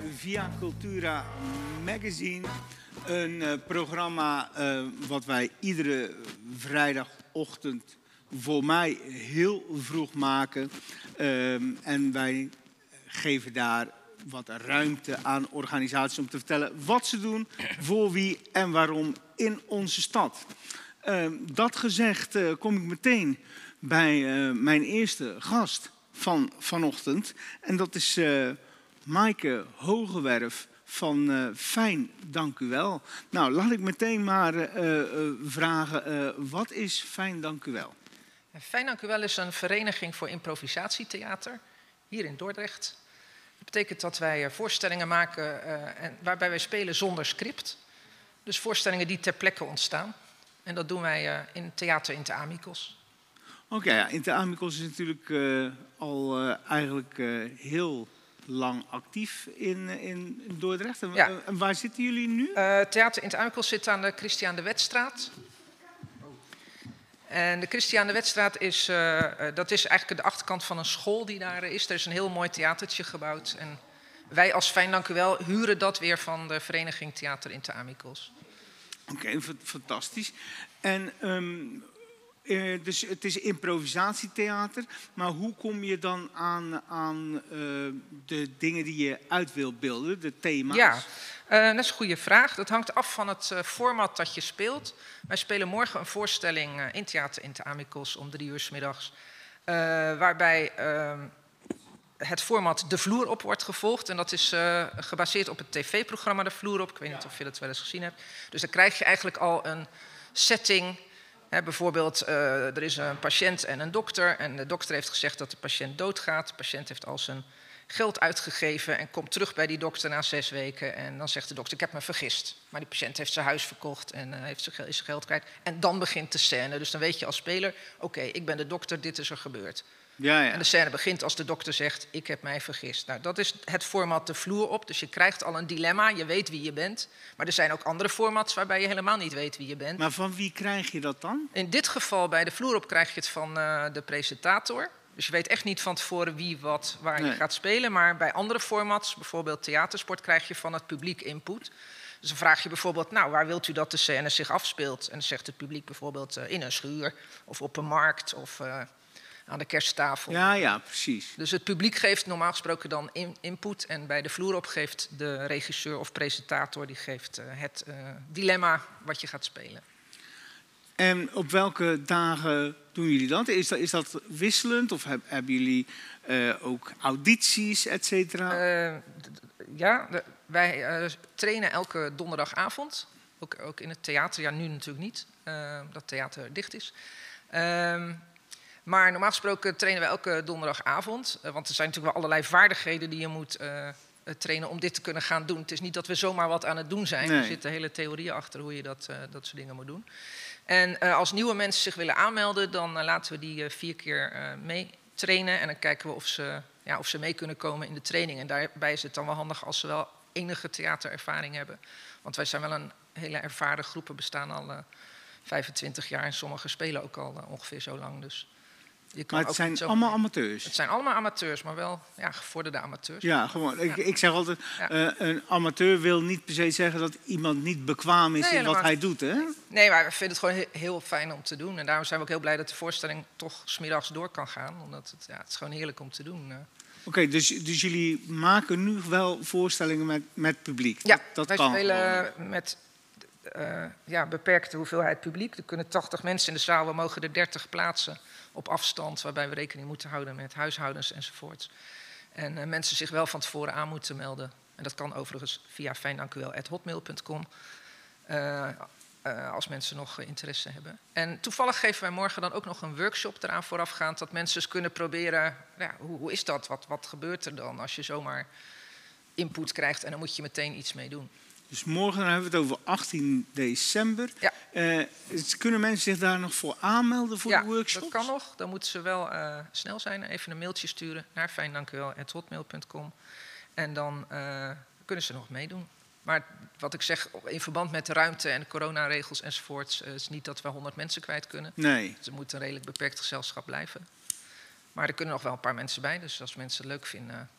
Via Cultura Magazine. Een eh, programma eh, wat wij iedere vrijdagochtend voor mij heel vroeg maken. Ehm, en wij geven daar wat ruimte aan organisaties om te vertellen wat ze doen, voor wie en waarom in onze stad. Ehm, dat gezegd eh, kom ik meteen bij mijn eerste gast van vanochtend. En dat is Maaike Hogewerf van eh, Fijn, dank u wel. Nou, laat ik meteen maar eh, eh, vragen, wat is Fijn, dank u wel? Fijn Dank u wel is een vereniging voor improvisatietheater hier in Dordrecht. Dat betekent dat wij voorstellingen maken en, waarbij wij spelen zonder script. Dus voorstellingen die ter plekke ontstaan. En dat doen wij in Theater in de Amicos. Oké, ja, Inter Amicus is natuurlijk al eigenlijk heel lang actief in, in Dordrecht. En, Ja. en waar zitten jullie nu? Eh, Theater in de Amicos zit aan de Christiaan de Wetstraat. En de Christiaan de Wetstraat is, eh, eh, dat is eigenlijk de achterkant van een school die daar is. Er is een heel mooi theatertje gebouwd. En wij als Fijn Dank u wel huren dat weer van de vereniging Theater in de Amicos. Oké, fa- fantastisch. En ehm, eh, dus het is improvisatietheater, maar hoe kom je dan aan, aan eh, de dingen die je uit wil beelden, de thema's? Ja, eh, dat is een goede vraag. Dat hangt af van het format dat je speelt. Wij spelen morgen een voorstelling in Theater in de Amicos om drie uur 's middags. waarbij ehm, het format De Vloer op wordt gevolgd. En dat is gebaseerd op het tv-programma De Vloer op. Ik weet niet of je dat wel eens gezien hebt. Dus dan krijg je eigenlijk al een setting. Bijvoorbeeld, eh, er is een patiënt en een dokter. En de dokter heeft gezegd dat de patiënt doodgaat. De patiënt heeft al zijn geld uitgegeven en komt terug bij die dokter na zes weken. En dan zegt de dokter, ik heb me vergist. Maar die patiënt heeft zijn huis verkocht en eh, heeft zijn, is zijn geld kwijt. En dan begint de scène. Dus dan weet je als speler, oké, ik ben de dokter, dit is er gebeurd. Ja, ja. En de scène begint als de dokter zegt, ik heb mij vergist. Nou, dat is het format de vloer op. Dus je krijgt al een dilemma, je weet wie je bent. Maar er zijn ook andere formats waarbij je helemaal niet weet wie je bent. Maar van wie krijg je dat dan? In dit geval bij de vloer op krijg je het van eh, de presentator. Dus je weet echt niet van tevoren wie, wat, waar Nee. je gaat spelen. Maar bij andere formats, bijvoorbeeld theatersport, krijg je van het publiek input. Dus dan vraag je bijvoorbeeld, nou, waar wilt u dat de scène zich afspeelt? En dan zegt het publiek bijvoorbeeld eh, in een schuur of op een markt of eh, aan de kersttafel. Ja, ja, precies. Dus het publiek geeft normaal gesproken dan in- input. En bij de vloer op geeft de regisseur of presentator die geeft, eh, het dilemma wat je gaat spelen. En op welke dagen doen jullie dat? Is dat, is dat wisselend of heb- hebben jullie eh, ook audities, et cetera? Eh, ja, wij eh, trainen elke donderdagavond. Ook, ook in het theater. Ja, nu natuurlijk niet, dat theater dicht is. Ehm, maar normaal gesproken trainen we elke donderdagavond. want er zijn natuurlijk wel allerlei vaardigheden die je moet trainen om dit te kunnen gaan doen. Het is niet dat we zomaar wat aan het doen zijn. Nee. Er zitten hele theorieën achter hoe je dat, dat soort dingen moet doen. En eh, als nieuwe mensen zich willen aanmelden, dan eh, laten we die eh, vier keer mee trainen. En dan kijken we of ze, ja, of ze mee kunnen komen in de training. En daarbij is het dan wel handig als ze wel enige theaterervaring hebben. Want wij zijn wel een hele ervaren groep. We bestaan al eh, 25 jaar en sommigen spelen ook al ongeveer zo lang. Dus je kan maar het zijn allemaal amateurs. Het zijn allemaal amateurs, maar wel ja, gevorderde amateurs. Ja, gewoon. Ik, Ja. ik zeg altijd, Ja. eh, een amateur wil niet per se zeggen dat iemand niet bekwaam is Nee, in wat hij doet, hè? Nee, maar we vinden het gewoon he- heel fijn om te doen. En daarom zijn we ook heel blij dat de voorstelling toch smiddags door kan gaan. Omdat het, ja, het is gewoon heerlijk om te doen. eh. Oké, dus, dus jullie maken nu wel voorstellingen met, met publiek? Ja, dat, dat wij kan spelen met eh, ja, beperkte hoeveelheid publiek. Er kunnen 80 mensen in de zaal, we mogen er 30 plaatsen op afstand, waarbij we rekening moeten houden met huishoudens enzovoorts. En eh, mensen zich wel van tevoren aan moeten melden. En dat kan overigens via fijndankuwel.hotmail.com. eh als mensen nog interesse hebben. En toevallig geven wij morgen dan ook nog een workshop eraan voorafgaand... dat mensen eens kunnen proberen, ja, hoe, hoe is dat? Wat, wat gebeurt er dan als je zomaar input krijgt... en dan moet je meteen iets mee doen. Dus morgen dan hebben we het over 18 december. Ja. Eh, kunnen mensen zich daar nog voor aanmelden voor ja, de workshops? dat kan nog. Dan moeten ze wel eh, snel zijn. Even een mailtje sturen naar fijndankuwel.hotmail.com. En dan eh, kunnen ze nog meedoen. Maar wat ik zeg, in verband met de ruimte en de coronaregels enzovoorts... is niet dat we 100 mensen kwijt kunnen. Nee. Dus er moet een redelijk beperkt gezelschap blijven. Maar er kunnen nog wel een paar mensen bij. Dus als mensen het leuk vinden...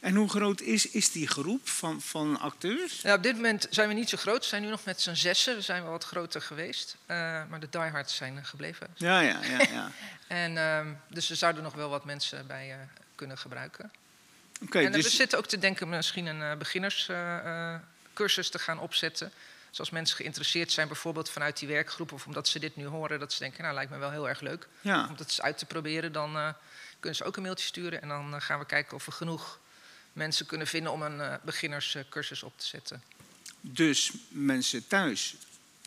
En hoe groot is, is die groep van, van acteurs? Ja, op dit moment zijn we niet zo groot. We zijn nu nog met z'n zessen. We zijn wel wat groter geweest. Uh, maar de diehards zijn gebleven. Ja, ja, ja. ja. en, uh, dus er zouden nog wel wat mensen bij uh, kunnen gebruiken. Okay, en dus... we zitten ook te denken misschien een beginnerscursus te gaan opzetten. Dus als mensen geïnteresseerd zijn, bijvoorbeeld vanuit die werkgroep... of omdat ze dit nu horen, dat ze denken... nou, lijkt me wel heel erg leuk ja. om dat eens uit te proberen... dan kunnen ze ook een mailtje sturen. En dan gaan we kijken of we genoeg mensen kunnen vinden om een uh, beginnerscursus op te zetten. Dus mensen thuis,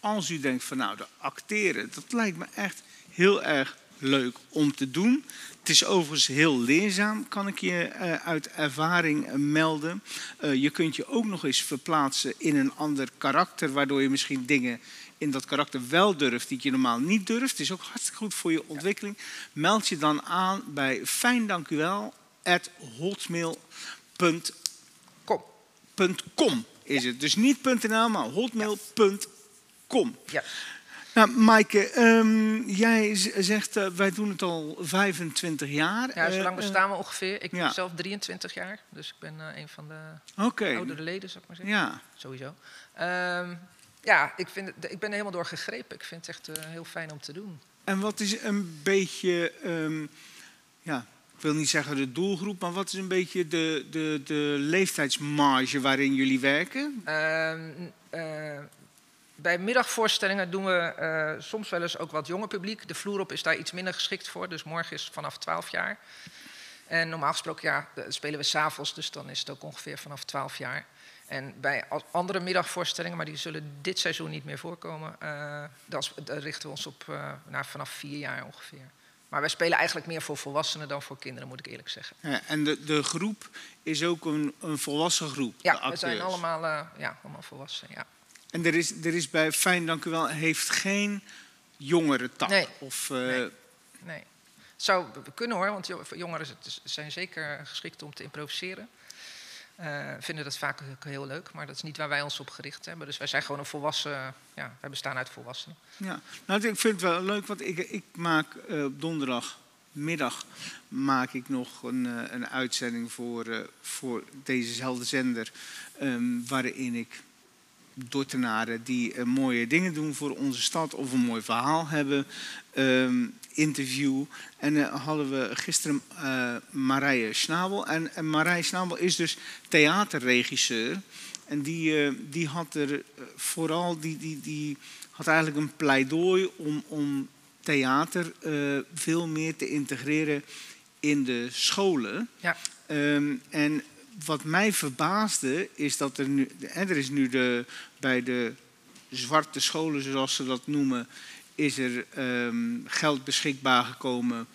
als u denkt van nou, de acteren, dat lijkt me echt heel erg leuk om te doen. Het is overigens heel leerzaam, kan ik je uh, uit ervaring uh, melden. je kunt je ook nog eens verplaatsen in een ander karakter, waardoor je misschien dingen in dat karakter wel durft die je normaal niet durft. Het is ook hartstikke goed voor je ontwikkeling. Meld je dan aan bij fijn dank u wel at hotmail.com. .com is het. Dus niet .nl, maar hotmail.com. Ja. Nou, Maaike, um, jij zegt uh, wij doen het al 25 jaar. Ja, zo lang bestaan we ongeveer. Ik ja. ben zelf 23 jaar, dus ik ben uh, een van de okay. oudere leden, zou ik maar zeggen. Ja. Sowieso. Um, ja, ik, vind het, ik ben er helemaal door gegrepen. Ik vind het echt uh, heel fijn om te doen. En wat is een beetje, um, ja, ik wil niet zeggen de doelgroep, maar wat is een beetje de, de, de leeftijdsmarge waarin jullie werken? Uh, uh, bij middagvoorstellingen doen we uh, soms wel eens ook wat jonger publiek. De vloer is daar iets minder geschikt voor, dus morgen is vanaf 12 jaar. En normaal gesproken ja, spelen we s'avonds, dus dan is het ook ongeveer vanaf 12 jaar. En bij andere middagvoorstellingen, maar die zullen dit seizoen niet meer voorkomen, richten we ons op nou, vanaf vier jaar ongeveer. Maar wij spelen eigenlijk meer voor volwassenen dan voor kinderen, moet ik eerlijk zeggen. Ja, en de, de groep is ook een, een volwassen groep? Ja, we zijn allemaal, uh, ja, allemaal volwassen, ja. En er is, er is bij Fijn, dank u wel, heeft geen jongere tak? Nee. Of, nee. nee. Het zou kunnen hoor, want jongeren zijn zeker geschikt om te improviseren. Uh, vinden dat vaak heel leuk, maar dat is niet waar wij ons op gericht hebben. Dus wij zijn gewoon een volwassen, ja, wij bestaan uit volwassenen. Ja, nou, ik vind het wel leuk, want ik, ik maak uh, donderdagmiddag maak ik nog een, uh, een uitzending voor, voor dezezelfde zender, um, waarin ik Dordtenaren die mooie dingen doen voor onze stad of een mooi verhaal hebben, um, interview. En uh, hadden we gisteren uh, Marije Snabel. En, en Marije Snabel is dus theaterregisseur. En die, die had er vooral, die, die, die had eigenlijk een pleidooi om, om theater veel meer te integreren in de scholen. Ja. Um, en wat mij verbaasde is dat er nu, er is nu de, bij de zwarte scholen, zoals ze dat noemen, is er um, geld beschikbaar gekomen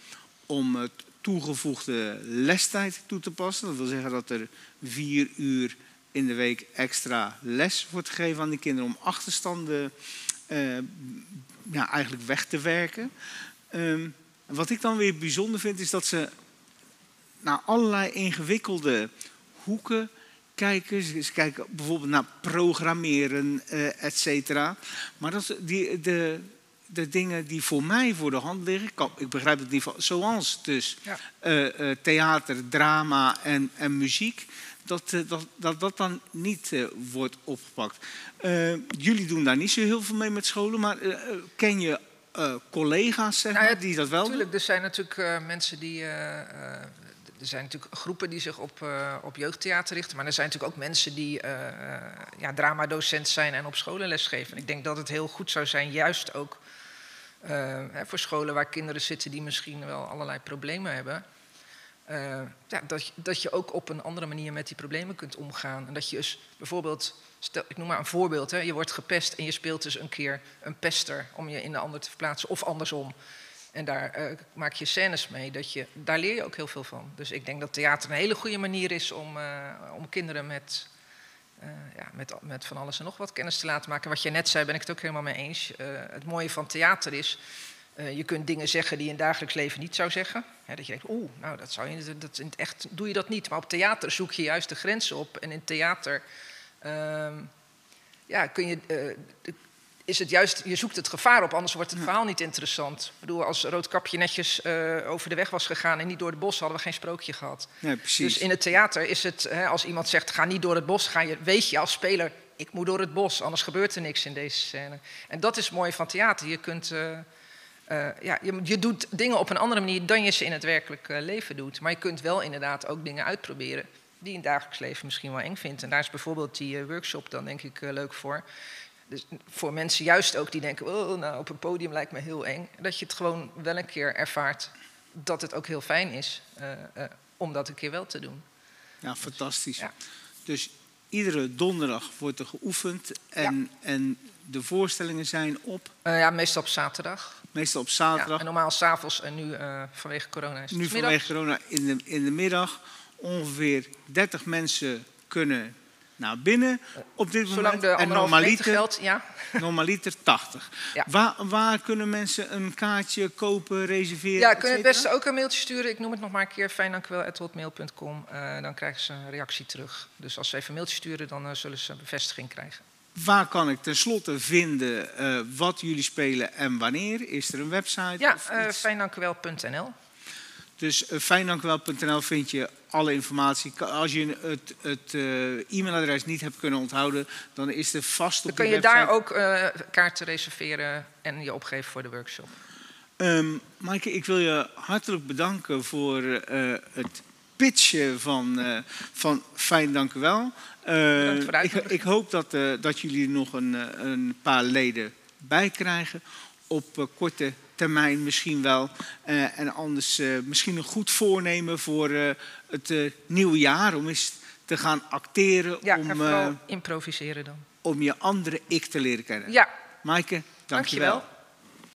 om het toegevoegde lestijd toe te passen. Dat wil zeggen dat er vier uur in de week extra les wordt gegeven aan die kinderen om achterstanden uh, ja, eigenlijk weg te werken. Um, wat ik dan weer bijzonder vind is dat ze naar allerlei ingewikkelde hoeken kijken. Ze kijken bijvoorbeeld naar programmeren, uh, et cetera. Maar dat, die, de, de dingen die voor mij voor de hand liggen, ik begrijp het niet van, zoals dus ja. uh, uh, theater, drama en, en muziek, dat, uh, dat, dat dat dan niet wordt opgepakt. jullie doen daar niet zo heel veel mee met scholen, maar ken je collega's zeg nou, maar, die dat wel Tuurlijk, er zijn natuurlijk mensen die er zijn natuurlijk groepen die zich op, uh, op jeugdtheater richten. Maar er zijn natuurlijk ook mensen die uh, ja, dramadocent zijn en op scholen lesgeven. ik denk dat het heel goed zou zijn, juist ook hè, voor scholen waar kinderen zitten die misschien wel allerlei problemen hebben. ja, dat, dat je ook op een andere manier met die problemen kunt omgaan. En dat je dus bijvoorbeeld, stel, ik noem maar een voorbeeld, hè, je wordt gepest en je speelt dus een keer een pester om je in de ander te verplaatsen, of andersom. En daar uh, maak je scènes mee. Dat je, daar leer je ook heel veel van. Dus ik denk dat theater een hele goede manier is om, uh, om kinderen met, uh, ja, met, met van alles en nog wat kennis te laten maken. Wat je net zei, ben ik het ook helemaal mee eens. het mooie van theater is, je kunt dingen zeggen die je in het dagelijks leven niet zou zeggen. dat je denkt, oeh, nou dat zou je, dat, in het echt doe je dat niet. Maar op theater zoek je juist de grenzen op. En in theater ehm, ja, kun je is het juist, je zoekt het gevaar op, anders wordt het verhaal niet interessant. Ik bedoel, als Roodkapje netjes eh, over de weg was gegaan en niet door het bos, hadden we geen sprookje gehad. Ja, precies. Dus in het theater is het, hè, als iemand zegt, ga niet door het bos, ga je, weet je als speler, ik moet door het bos, anders gebeurt er niks in deze scène. En dat is mooi van theater. Je kunt... eh, eh, ja, je, je doet dingen op een andere manier dan je ze in het werkelijk leven doet. Maar je kunt wel inderdaad ook dingen uitproberen die je in het dagelijks leven misschien wel eng vindt. En daar is bijvoorbeeld die workshop dan denk ik leuk voor. Dus voor mensen juist ook die denken, oh, nou, op een podium lijkt me heel eng. Dat je het gewoon wel een keer ervaart dat het ook heel fijn is eh, eh, om dat een keer wel te doen. Ja, fantastisch. Ja. Dus iedere donderdag wordt er geoefend en, en de voorstellingen zijn op, Eh, ja, meestal op zaterdag. meestal op Ja, zaterdag. en normaal s'avonds en nu vanwege corona is het nu vanwege corona in de, in de middag. Ongeveer 30 mensen kunnen naar binnen op dit Zolang moment. de en normaliter, geldt, ja. normaliter 80. Ja. Waar, waar kunnen mensen een kaartje kopen, reserveren? Ja, et kun je het beste ook een mailtje sturen. Ik noem het nog maar een keer, fijndankjewel.hotmail.com. Eh dan krijgen ze een reactie terug. Dus als ze even een mailtje sturen, dan eh, zullen ze een bevestiging krijgen. Waar kan ik tenslotte vinden eh, wat jullie spelen en wanneer? Is er een website? Ja, eh fijndankjewel.nl. Dus uh, fijndankjewel.nl vind je alle informatie. Als je het, het eh, e-mailadres niet hebt kunnen onthouden, dan is er vast Dan op kun de je website. daar ook eh, kaarten reserveren en je opgeven voor de workshop. Ehm Maaike, ik wil je hartelijk bedanken voor eh, het pitchen van, eh, van Fijn Dank u wel. Eh, ik, hoop dat, eh, dat jullie nog een, eh, een paar leden bij krijgen. Op eh, korte termijn misschien wel. Eh, en anders eh, misschien een goed voornemen voor eh, het nieuwe jaar. Om eens te gaan acteren. Ja, om, en vooral improviseren dan. om je andere ik te leren kennen. Ja, Maaike, dank je dankjewel. wel.